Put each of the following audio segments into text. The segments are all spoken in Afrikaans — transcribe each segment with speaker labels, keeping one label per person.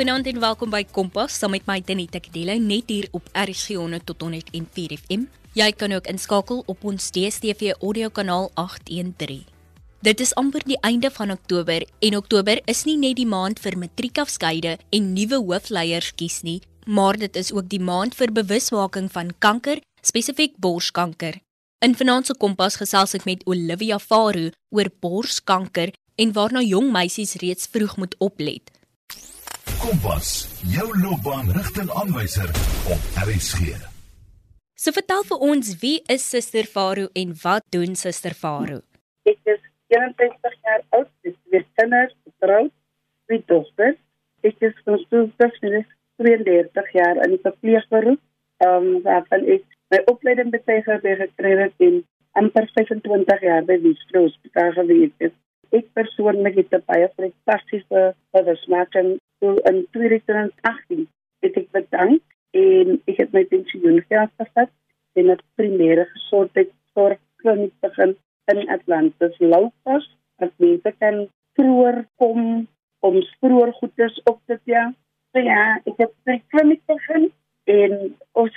Speaker 1: Goeienaand en welkom by Kompas saam met my Denita Kedela net hier op RSG 100 tot 104 FM. Jy kan ook inskakel op ons DStv audiokanaal 813. Dit is amper die einde van Oktober en Oktober is nie net die maand vir matriekafskeide en nuwe hoofleiers kies nie, maar dit is ook die maand vir bewusmaking van kanker, spesifiek borskanker. In se Kompas gesels ek met Olivia Faru oor borskanker en waarna jong meisies reeds vroeg moet oplet.
Speaker 2: Kompas, jou loopbaanrigtingaanwyser op RSG.
Speaker 1: So vertel vir ons, wie is Suster Faru en wat doen Suster Faru?
Speaker 3: Ek is 61 jaar oud, ek het kinders, getroud, twee dogters. Ek is van Stoelbos, en ek is 32 jaar in die verpleegberoep. Ehm um, waarvan ek my opleiding betyger by gekry het in amper 25 jaar by Wiesloos Hospitaal gewees het. Ek persoonlik het baie fantastiese bewusmaking So in 2018 het ek bedank en ek het my pensioen geld gevat en 'n primêre gesondheidsorg kliniek begin in Atlantis Loupas as mense kan vroeër kom om vroeër goedes op te tel. So ja, ek het by kliniek begin en ons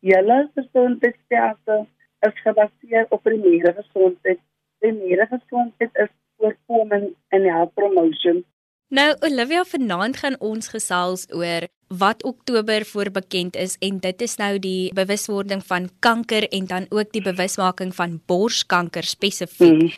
Speaker 3: hele gesondheidstelsel is gebaseer op primêre gesondheid. Primêre gesondheid is voorkoming en help promotion
Speaker 1: Nou Olivia vanaand gaan ons gesels oor wat Oktober voor bekend is en dit is nou die bewuswording van kanker en dan ook die bewusmaking van borskanker spesifiek. Hmm.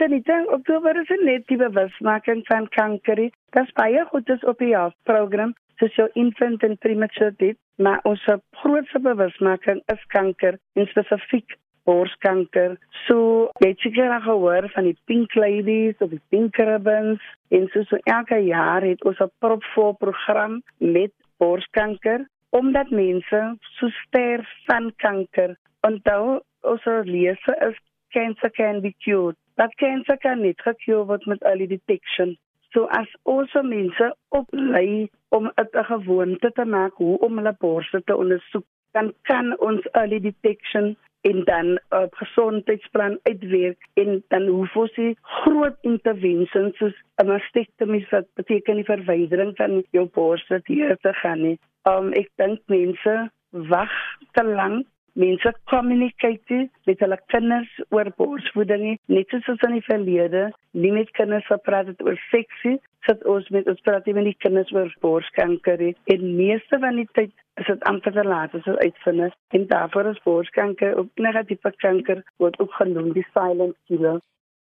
Speaker 3: Dan dit Oktober is net die bewusmaking van kanker. Dit baie goed is op die program soos jou infant en premature death, maar ons grootste bewusmaking is kanker en spesifiek borskanker. So jy het seker gehoor van die pink ladies of die pink ribbons en so so elke jaar het ons 'n propvol program met borskanker omdat mense so sterf van kanker. Onthou ons lese is cancer can be cured. Dat cancer kan nie gekure word met early detection. So as ons mense oplei om 'n gewoonte te maak hoe om hulle borste te ondersoek, dan kan ons early detection en dan 'n uh, gesondheidsplan uitwerk en dan hoef ons nie groot interventions soos 'n mastektomie wat beteken die verwydering van jou borste hier te gaan nie. Um ek dink mense wag te lank mense kommunikeer met hulle kinders oor borsvoeding net soos in die verlede nie met kinders gepraat het oor seksie sit ons met ons praat met die kinders oor borskanker en meeste van die tyd is dit amper te laat as dit uitvind en daarvoor is borskanker ook negatiewe kanker word ook genoem die silent killer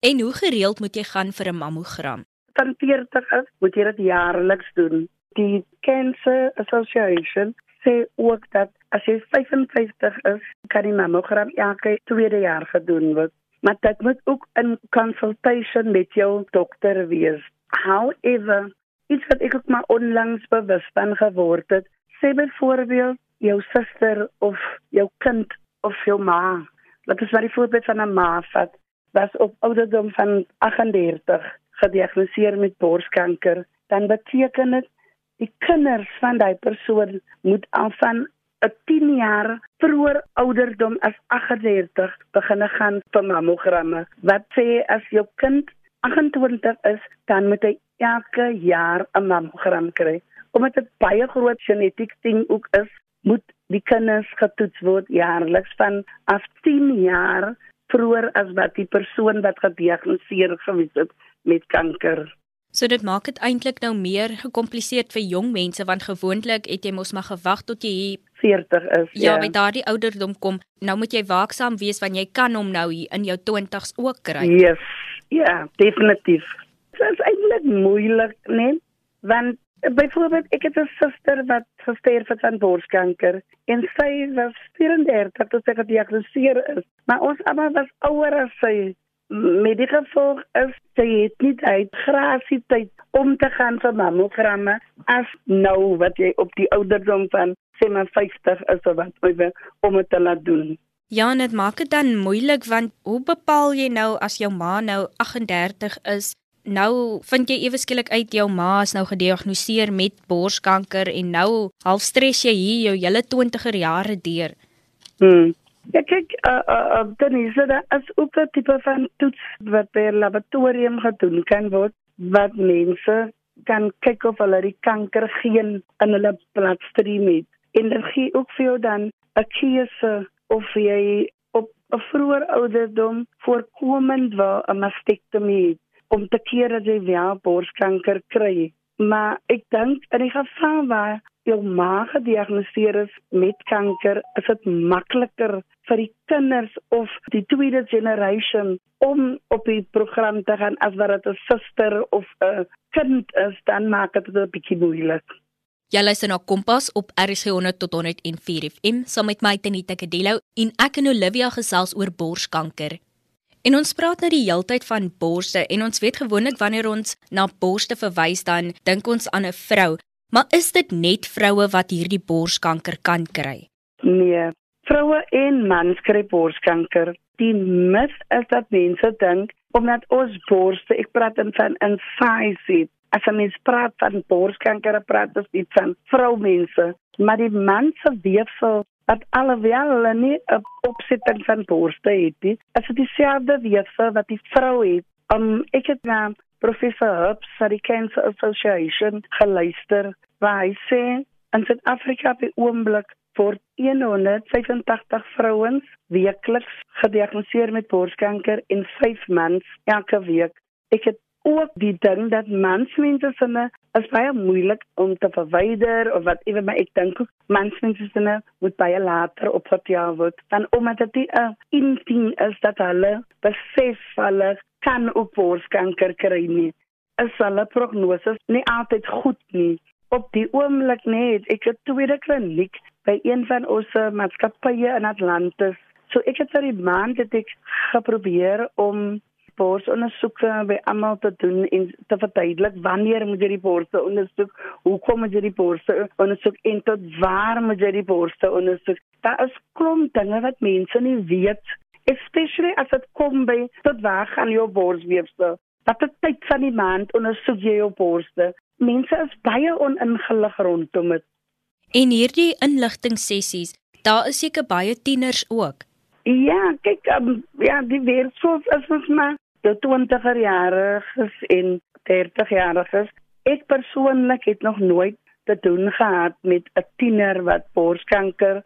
Speaker 1: en hoe gereeld moet jy gaan vir 'n mammogram
Speaker 3: van 40 is moet jy dit jaarliks doen die cancer association sê ook dat as jy 55 is, kan die mammogram elke tweede jaar gedoen word. Maar dit moet ook in consultation met jou dokter wees. However, iets wat ek ook maar onlangs bewus van geword het, sê byvoorbeeld jou suster of jou kind of jou ma, wat is maar die voorbeeld van 'n ma wat was op ouderdom van 38 gediagnoseer met borskanker, dan beteken dit die kinders van daai persoon moet al van 'n 10 jaar vroeër ouderdom as 38 begin gaan vir mammogramme. Wat sê as jou kind 28 is, dan moet hy elke jaar 'n mammogram kry. Omdat dit baie groot genetiek ding ook is, moet die kinders getoets word jaarliks van af 10 jaar vroeër as wat die persoon wat gediagnoseer gewees het met kanker
Speaker 1: So dit maak dit eintlik nou meer gekompliseerd vir jong mense want gewoonlik het jy mos maar gewag tot jy
Speaker 3: 40 is.
Speaker 1: Ja, ja. by daardie ouderdom kom. Nou moet jy waaksaam wees want jy kan hom nou hier in jou 20's ook kry.
Speaker 3: Yes. Ja, definitief. Dit is eintlik moeilik, nee, want byvoorbeeld ek het 'n suster wat gesterf het van borskanker en sy was 34 toe sy gediagnoseer is. Maar ons almal was ouer as sy met die gevolg is sy het nie tyd grasie tyd om te gaan vir mammogramme as nou wat jy op die ouderdom van 57 is of wat om dit te laat doen.
Speaker 1: Ja, dit maak dit dan moeilik want hoe bepaal jy nou as jou ma nou 38 is? Nou vind jy ewe skielik uit jou ma is nou gediagnoseer met borskanker en nou half stres jy hier jou hele 20er jare deur.
Speaker 3: Hmm. Ja, kijk, uh, uh, dan is er als ook een type van toets wat bij een laboratorium gedoen kan worden, wat mensen kan kyk of hulle die kanker geen in hulle bloedstream het. En dit gee ook vir jou dan 'n keuse of jy op 'n vroeë ouderdom voorkomend waar 'n mastektomie het om te keer dat jy wel borskanker kry. Maar ek dink in die geval waar jou ma gediagnoseer is met kanker, is dit makliker vir die kinders of die tweede generation om op die program te gaan as wat dit 'n suster of 'n kind is, dan maak dit 'n bietjie moeilik.
Speaker 1: Jy luister na Kompas op RSG 100 tot 104 FM saam met my Tenita Kadello en ek en Olivia gesels oor borskanker. En ons praat nou die heeltyd van borste en ons weet gewoonlik wanneer ons na borste verwys dan dink ons aan 'n vrou, maar is dit net vroue wat hierdie borskanker kan kry?
Speaker 3: Nee, vroue en mans kry borskanker. Die mis is dat mense dink omdat ons borste, ek praat dan van 'n size As jy mens praat van borskanker, praat ons nie van vroumense, maar die man se weefsel wat alhoewel hulle nie 'n opsetting van borste het nie, is dit dieselfde weefsel wat die vrou het. Um ek het na professor Herbs van die Cancer Association geluister waar hy sê in Suid-Afrika by oomblik word 185 vrouens weekliks gediagnoseer met borskanker en 5 mans elke week. Ek het ook die ding dat mansmense sinne is baie moeilik om te verwyder of wat ewe maar ek dink mansmense sinne moet baie later opgetel word dan omdat dit 'n indien is dat hulle besef hulle kan op borskanker kry nie is hulle prognose nie altyd goed nie. Op die oomblik net ek het tweede kliniek by een van ons maatskappye in Atlantis. So ek het vir die maand het ek geprobeer om borsondersoeke by almal te doen en te verduidelik wanneer moet jy die borste ondersoek, hoekom moet jy die borste ondersoek en tot waar moet jy die borste ondersoek. Daar is klomp dinge wat mense nie weet, especially as dit kom by tot waar gaan jou borsweefsel. Dat dit tyd van die maand ondersoek jy jou borste. Mense is baie oningelig rondom dit.
Speaker 1: En hierdie inligtingsessies, daar is seker baie tieners ook.
Speaker 3: Ja, kyk, um, ja, die wêreld is ons maar die 20er jariges en 30 jariges. Ek persoonlik het nog nooit te doen gehad met 'n tiener wat borskanker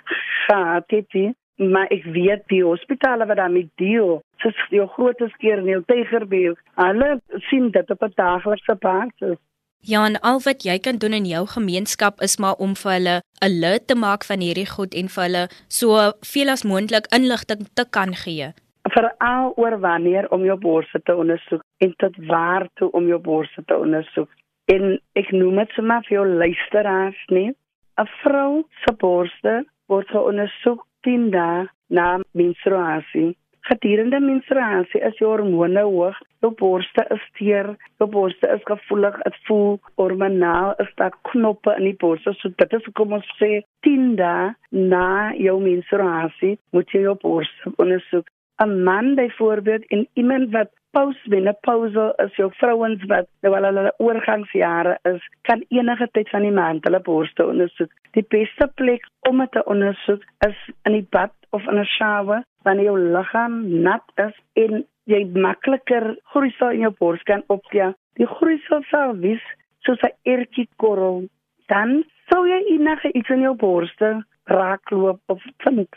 Speaker 3: gehad het nie. Maar ek weet die hospitale wat daarmee deel, soos die groot skeer in die Tygerberg, hulle sien dit op 'n daaglikse basis.
Speaker 1: Ja, en al wat jy kan doen in jou gemeenskap is maar om vir hulle alert te maak van hierdie goed en vir hulle so veel as moontlik inligting te kan gee
Speaker 3: veral oor wanneer om jou borste te ondersoek en tot waar toe om jou borste te ondersoek. En ek noem dit sommer vir jou luisteraars nie. 'n Vrou se borste word ondersoek 10 dae na menstruasie. Gedurende menstruasie is jou hormone hoog, jou borste is teer, jou borste is gevoelig, dit voel hormonaal, is daar knoppe in die borste. So dit is kom ons sê 10 dae na jou menstruasie moet jy jou borste ondersoek. 'n man byvoorbeeld en iemand wat postmenopausal is, jou vrouens wat nou al hulle oorgangsjare is, kan enige tyd van die maand hulle borste ondersoek. Die beste plek om dit te ondersoek is in die bad of in 'n shower wanneer jou liggaam nat is en jy makliker groeisel in jou bors kan opja. Die groeisel sal wys soos 'n ertjie korrel. Dan sou jy enige iets in jou borste raakloop of vind,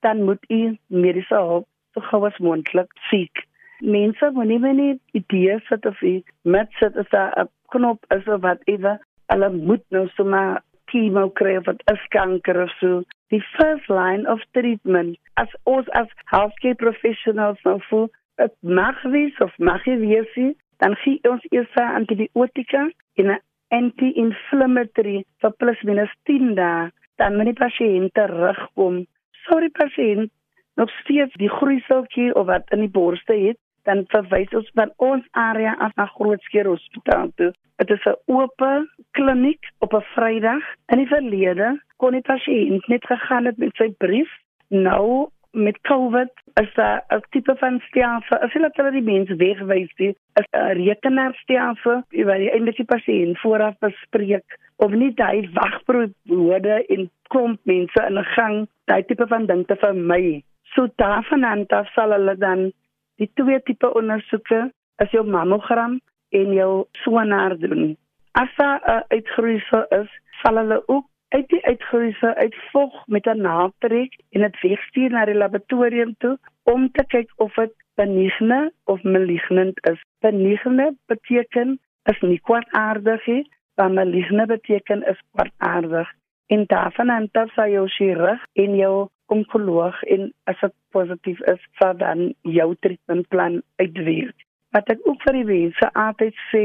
Speaker 3: dan moet jy mediese hulp so gou as moontlik siek. Mense moenie net idees het of iets met sit as 'n knop is of wat ewe. Hulle moet nou sommer chemo kry of is kanker of so. Die first line of treatment as ons as healthcare professionals nou voel, dit mag wees of mag nie wees dan gee ons eers antibiotika en 'n anti-inflammatory vir plus minus 10 dae dan wanneer die pasiënt terugkom. Sorry pasiënt, nog steeds die groeiseltjie of wat in die borste het, dan verwys ons van ons area af na Grootskeer Hospitaal. Dit is 'n oop kliniek op 'n Vrydag. In die verlede kon die pasiënt net gegaan het met sy brief. Nou met COVID is daar 'n tipe van stelsel. As hulle hulle die mense wegwys, is 'n rekenaarstelsel waar jy eintlik die pasiënt vooraf bespreek of nie daai wagbrood woorde en klomp mense in 'n gang daai tipe van ding te vermy. So daarvan aan af sal hulle dan die twee tipe ondersoeke is jou mammogram en jou sonar doen. As daar 'n uitgroeisel is, sal hulle ook uit die uitgroeisel uitvog met 'n naaldtrek en dit wegstuur na die laboratorium toe om te kyk of dit benigne of malignant is. Benigne beteken is nie kwaadaardig nie, maar maligne beteken is kwaadaardig. En daarvan aan dan sal jou chirurg en jou onkoloog en as dit positief is, sal dan jou treatmentplan uitwerk. Wat ek ook vir die mense altyd sê,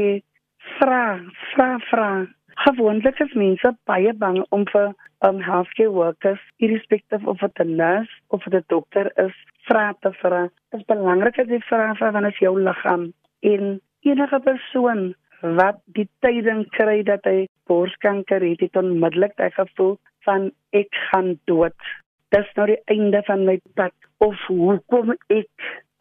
Speaker 3: vra, vra, vra. Gewoonlik is mense baie bang om vir um, healthcare workers, irrespective of wat 'n nurse of 'n dokter is, vra te vra. Dit is belangrik dat jy vra vir wanneer jou liggaam en enige persoon wat die tyding kry dat hy borskanker het, het onmiddellik daai gevoel van ek gaan dood. Dis nou die einde van my pad of hoe kom ek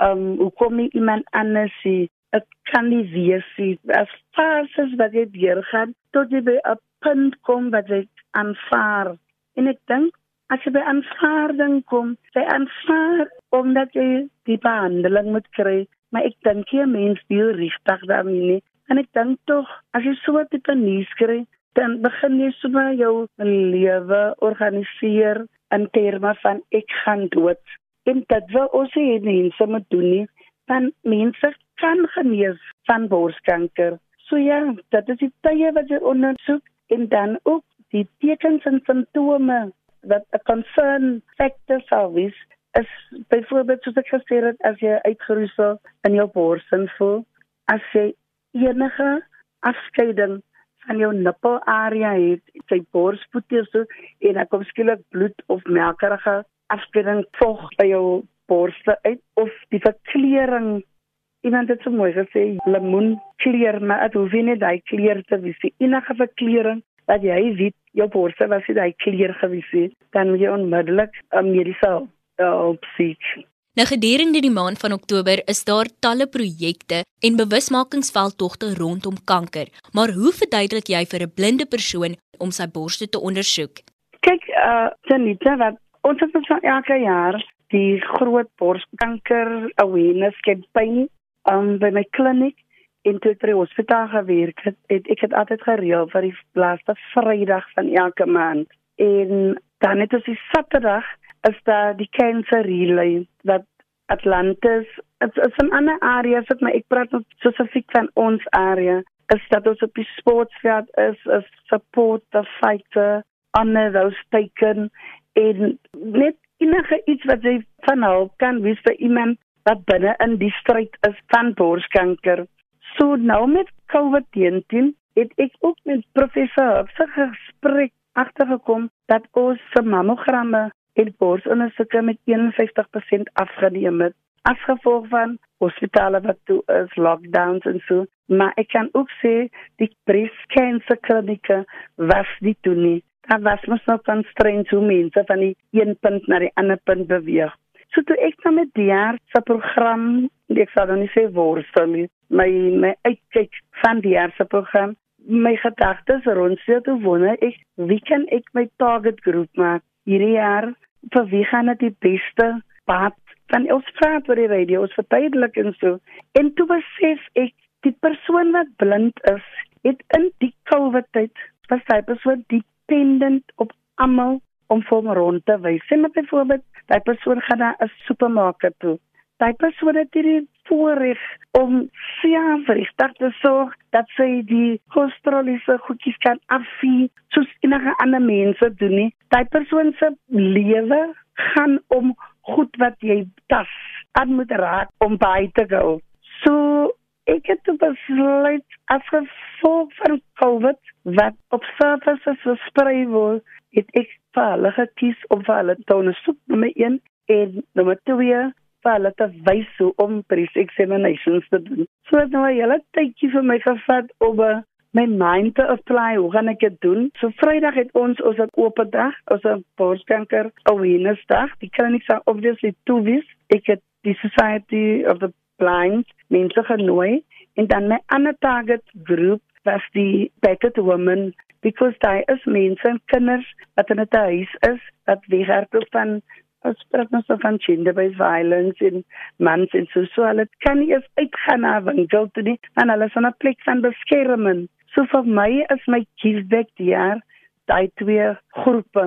Speaker 3: um hoe kom ek iemand anders sien? Ek kan nie weer sien as fast as wat jy deur gaan tot jy by 'n punt kom wat jy aanvaar. En ek dink as jy by aanvaarding kom, jy aanvaar omdat jy die behandeling moet kry, maar ek dink jy mens wil regtig daarmee nie. En ek dink tog as jy so tipe nuus kry, dan begin jy sommer jou lewe organiseer in terme van ek gaan dood. En dit wil ons hê mense moet doen nie, dan mense kan genees van borskanker. So ja, dit is die tye wat jy ondersoek en dan ook die tekens en simptome wat 'n concern factor sou wees is byvoorbeeld soos ek gesê het as jy uitgeroesel in jou bors voel as jy enige afskeiding van jou nippelarea het, sy borspoetie so en dan kom skielik bloed of melkerige afskeiding vog by jou borste uit of die verkleuring. Iemand het so mooi gesê lemoen kleur maar dit hoef nie daai kleur te wees enige verkleuring dat jy weet jou borste was dit daai kleur gewees het dan jy onmiddellik 'n mediese hulp soek
Speaker 1: Nou gedurende die maand van Oktober is daar talle projekte en bewusmakingsveldtogte rondom kanker. Maar hoe verduidelik jy vir 'n blinde persoon om sy borste te ondersoek?
Speaker 3: Kyk, uh Tanita, wat ons het ons elke jaar die groot borskanker awareness campaign um, by my kliniek in toe by die hospitaal gewerk het, het ek het altyd gereël vir die laaste Vrydag van elke maand. En dan het ons die Saterdag is daar die cancer relay dat Atlantis dit is 'n ander area wat my ek praat nou spesifiek van ons area is dat ons op die sportveld is is support the fighter honor those taken in net enige iets wat jy van hulp kan wees vir iemand wat binne in die stryd is van borskanker. So nou met COVID-19 het ek ook met professor Hupse gesprek agtergekom dat ons se mammogramme en borsondersoeke met 51% afgeneem het as gevolg van hospitale wat toe is lockdowns en so. Maar ek kan ook sê die breast cancer klinieke was nie toe nie. Daar was mos nog constraints hoe mense van die een punt na die ander punt beweeg. So toe ek nou met die jaar se program ek sal dan nie sê worstel nie my my uitkyk van die jaar se program my gedagtes rond sit hoe wonder ek wie kan ek my target groep maak hierdie jaar vir wie gaan dit die beste pad? Dan ons praat oor die radio ons verduidelik en so. En toe besef ek die persoon wat blind is het in die covid tyd was hy persoon dependent op almal om vir hom rond te wys. Sê maar byvoorbeeld daai persoon gaan na 'n supermarket toe daai persoon het hierdie voorreg om self regtig te sorg dat sy die cholesteroliese goedjies kan afvee soos enige ander mense doen nie. Daai persoon se lewe gaan om goed wat jy tas aan moet raak om by te gaan. So ek het besluit as gevolg van COVID wat op surface versprei word, het ek vir hulle gekies om vir hulle te ondersoek nommer 1 en nommer 2 vir hulle te wys hoe om breast examinations te doen. So het nou 'n hele tydjie vir my gevat om uh, my mind te apply. Hoe gaan ek dit doen? So Vrydag het ons ons 'n oop dag, ons 'n borskanker awareness dag. Die kliniek sal obviously toe wees. Ek het die Society of the Blind mense genooi en dan my ander target groep was die Better Women because daai is mense en kinders wat in 'n huis is wat weghardloop van as praat ons van gender-based violence in mans en so so hulle kan nie eens uitgaan na winkel toe nie en hulle is in 'n plek van beskerming So vir my is my kiesbek die jaar daai twee groepe.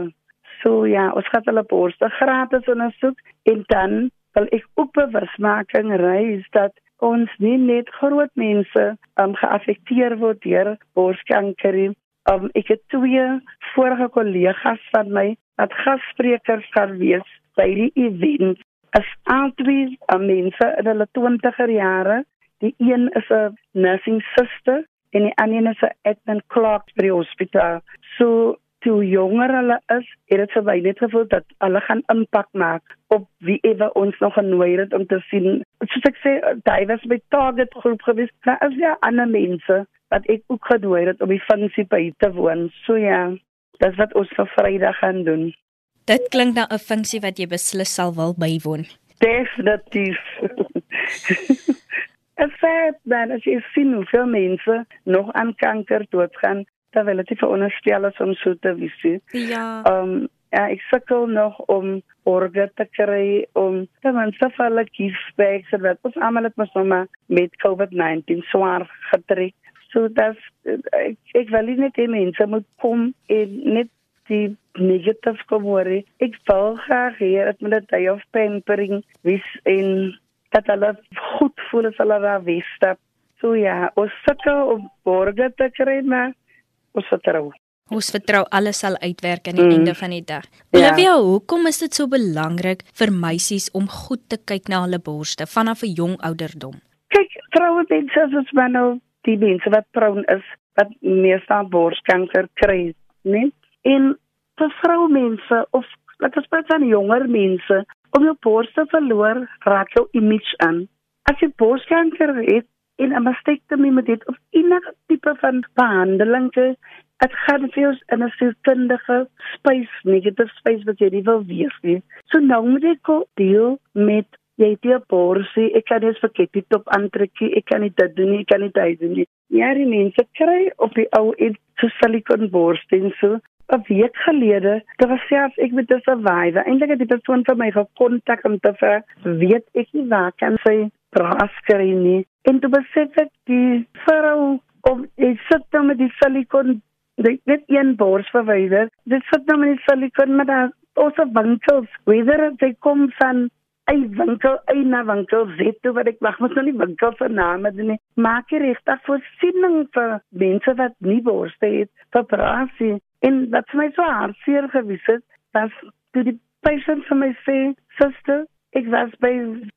Speaker 3: So ja, ons gaan hulle borste gratis ondersoek en dan wil ek ook bewusmaking reis dat ons nie net groot mense um, geaffekteer word deur borskanker nie. Um, ek het twee vorige kollegas van my wat gassprekers gaan wees by die event. As albei um, mense in hulle 20er jare, die een is 'n nursing sister en die ander is 'n admin clerk by die hospitaal. So hoe jonger hulle is, het dit vir my net gevoel dat hulle gaan impak maak op wie ewe ons nog genooi het om te sien. Soos ek sê, daai was my target groep gewees. Daar is ja ander mense wat ek ook genooi het om die funksie by te woon. So ja, dis wat ons vir Vrydag gaan doen.
Speaker 1: Dit klink na 'n funksie wat jy beslis sal wil bywoon.
Speaker 3: Definitief. Ek sê dan as jy sien hoeveel mense nog aan kanker doodgaan, terwyl dit veronderstel is om so te wees.
Speaker 1: Ja.
Speaker 3: Um ja, ek sukkel nog om orge te kry om ten minste vir hulle kiesbeks en wat ons almal het mos nou maar met COVID-19 swaar getrek. So dat ek, ek wil net hê mense moet kom en net die negatief hoor. Ek wil graag hê dat met 'n day of pampering wys en dat hulle goed voel as hulle daar wees. So ja, ons sukkel om orge te kry maar ons vertrou.
Speaker 1: Ons vertrou alles sal uitwerk aan die mm. einde van die dag. Ja. Olivia, ja. hoekom is dit so belangrik vir meisies om goed te kyk na hulle borste vanaf 'n jong ouderdom?
Speaker 3: Kyk, vroue mense is maar nou die mense wat proun is wat meestal borskanker kry, né? En vir vroue mense of laat ons praat van jonger mense, om jou borste verloor, raak jou image aan. As jy borskanker het, en 'n mastektomie met dit of enige tipe van behandeling te dit gaan vir ons in 'n sielkundige space negative space wat jy nie wil wees nie. So nou moet ek deel met jy het die borsie, ek kan verkeerd die top aantrekkie, ek kan nie dit doen nie, ek kan nie dit doen nie. Ja, die mense kry op die ou en so silikon borstie en so 'n week gelede, was selfs ek met 'n survivor. Eintlik het die persoon vir my gekontak om te vra, weet ek nie waar kan sy braskry nie. En toe besef ek die vrou of ek sit nou met die silikon dit net een bors verwyder. Dit sit nou met die silikon met daai osse winkels. Whether dit kom van 'n winkel, 'n na winkel, weet toe wat ek wag, moet nou nie winkel se name doen nie. Maak jy regtig voorsiening vir mense wat nie borste het vir brasie. En wat vir my so hartseer gewees het, was toe die patient vir my sê, "Suster, Ek was by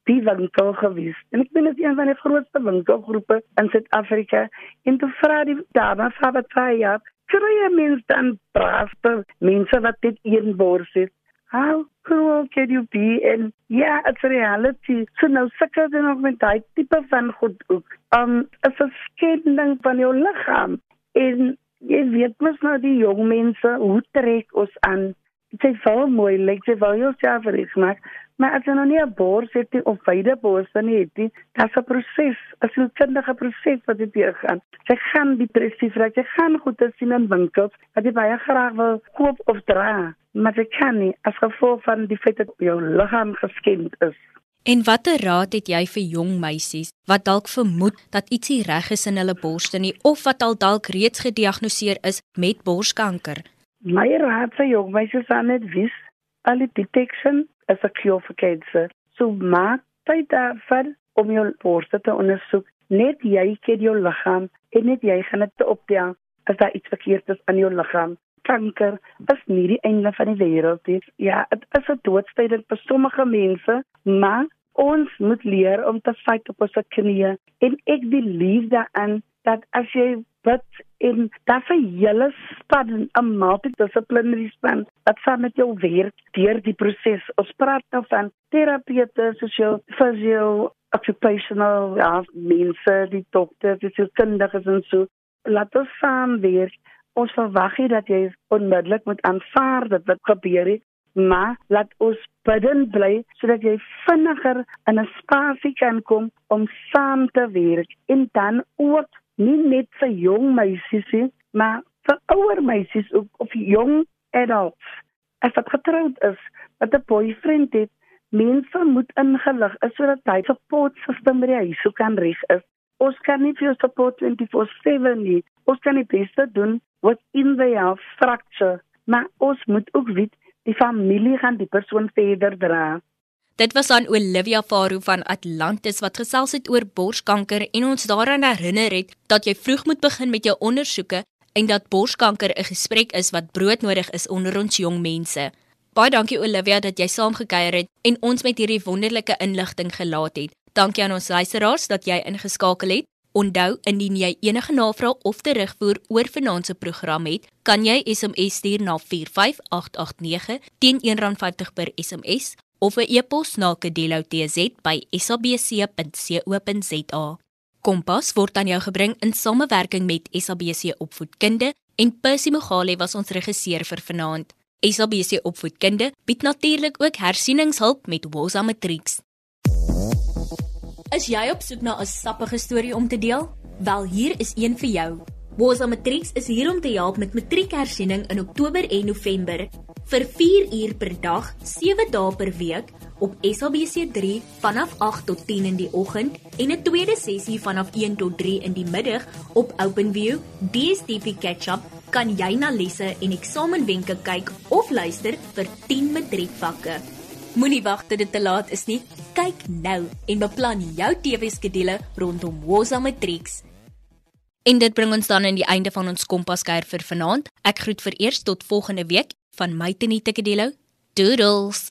Speaker 3: die winkel gewees en ek ben een van die grootste winkelgroepe in Suid-Afrika en toe vra die dame van wat sy het, kry jy mens dan braafte mense wat dit een bors het. How cool can you be and yeah, it's reality. So nou sukkel jy nog met daai tipe van goed ook. Um 'n skending van jou liggaam en jy weet mos nou die jong mense hoe trek ons aan. Is so mooi, like jy wil jouself reg maak. Maar as jy nou nie 'n bors het nie of beide borste nie het nie, dit is 'n proses, 'n sielkundige proses wat dit hier gaan. Jy gaan depressief raak, jy gaan goed te sien in winkels wat jy baie graag wil koop of dra, maar jy kan nie as gevolg van die feit dat jou liggaam geskend is.
Speaker 1: En watter raad het jy vir jong meisies wat dalk vermoed dat ietsie reg is in hulle borste nie of wat al dalk reeds gediagnoseer is met borskanker?
Speaker 3: My raad vir jong meisies is net wys early detection is a cure for cancer. So maak tyd daarvoor om jou borste te ondersoek. Net jy ken jou liggaam en net jy gaan dit optel as daar iets verkeerd is aan jou liggaam. Kanker is nie die einde van die wêreld nie. Ja, dit is 'n doodstryd vir sommige mense, maar ons moet leer om te fight op ons knieë en ek believe daarin dat as jy bid en dat vir julle span 'n multidissiplinary span wat saam met jou werk deur die proses. Ons praat nou van terapeute, sosiaal, fisio, occupational, ja, mense, die dokters, die sielkundiges en so. Laat ons saam werk. Ons verwag nie dat jy onmiddellik moet aanvaar dat wat gebeur het maar laat ons bidden bly sodat jy vinniger in 'n spasie kan kom om saam te werk en dan ook nie net vir jong meisies nie, maar vir ouer meisies ook of jong adults. As wat getroud is, wat 'n boyfriend het, mense moet ingelig is sodat hy support system by die huis kan reg is. Ons kan nie vir support 24/7 nie. Ons kan die beste doen within the health structure, maar ons moet ook weet die familie gaan die persoon verder dra.
Speaker 1: Dit was aan Olivia Faru van Atlantis wat gesels het oor borskanker en ons daaraan herinner het dat jy vroeg moet begin met jou ondersoeke en dat borskanker 'n gesprek is wat broodnodig is onder ons jong mense. Baie dankie Olivia dat jy saamgekuier het en ons met hierdie wonderlike inligting gelaat het. Dankie aan ons luisteraars dat jy ingeskakel het. Onthou, indien jy enige navrae of terugvoer oor vanaand se program het, kan jy SMS stuur na 45889 teen R1.50 per SMS of 'n e-pos na kedeloutz@sabc.co.za. Kompas word aan jou gebring in samewerking met SABC Opvoedkunde en Percy Mogale was ons regisseur vir vanaand. SABC Opvoedkunde bied natuurlik ook hersieningshulp met Woza Matrix. Is jy op soek na 'n sappige storie om te deel? Wel, hier is een vir jou. Woza Matrix is hier om te help met matriekhersiening in Oktober en November vir 4 uur per dag, 7 dae per week op SABC3 vanaf 8 tot 10 in die oggend en 'n tweede sessie vanaf 1 tot 3 in die middag op OpenView, DSTP Catch-up kan jy na lesse en eksamenwenke kyk of luister vir 10 matriekvakke. Moenie wag tot dit te laat is nie. Kyk nou en beplan jou TV-skedule rondom Woza Matrix. En dit bring ons dan aan die einde van ons kompaskuier vir vanaand. Ek groet vir eers tot volgende week van my Tenita Kedelo. Doodles.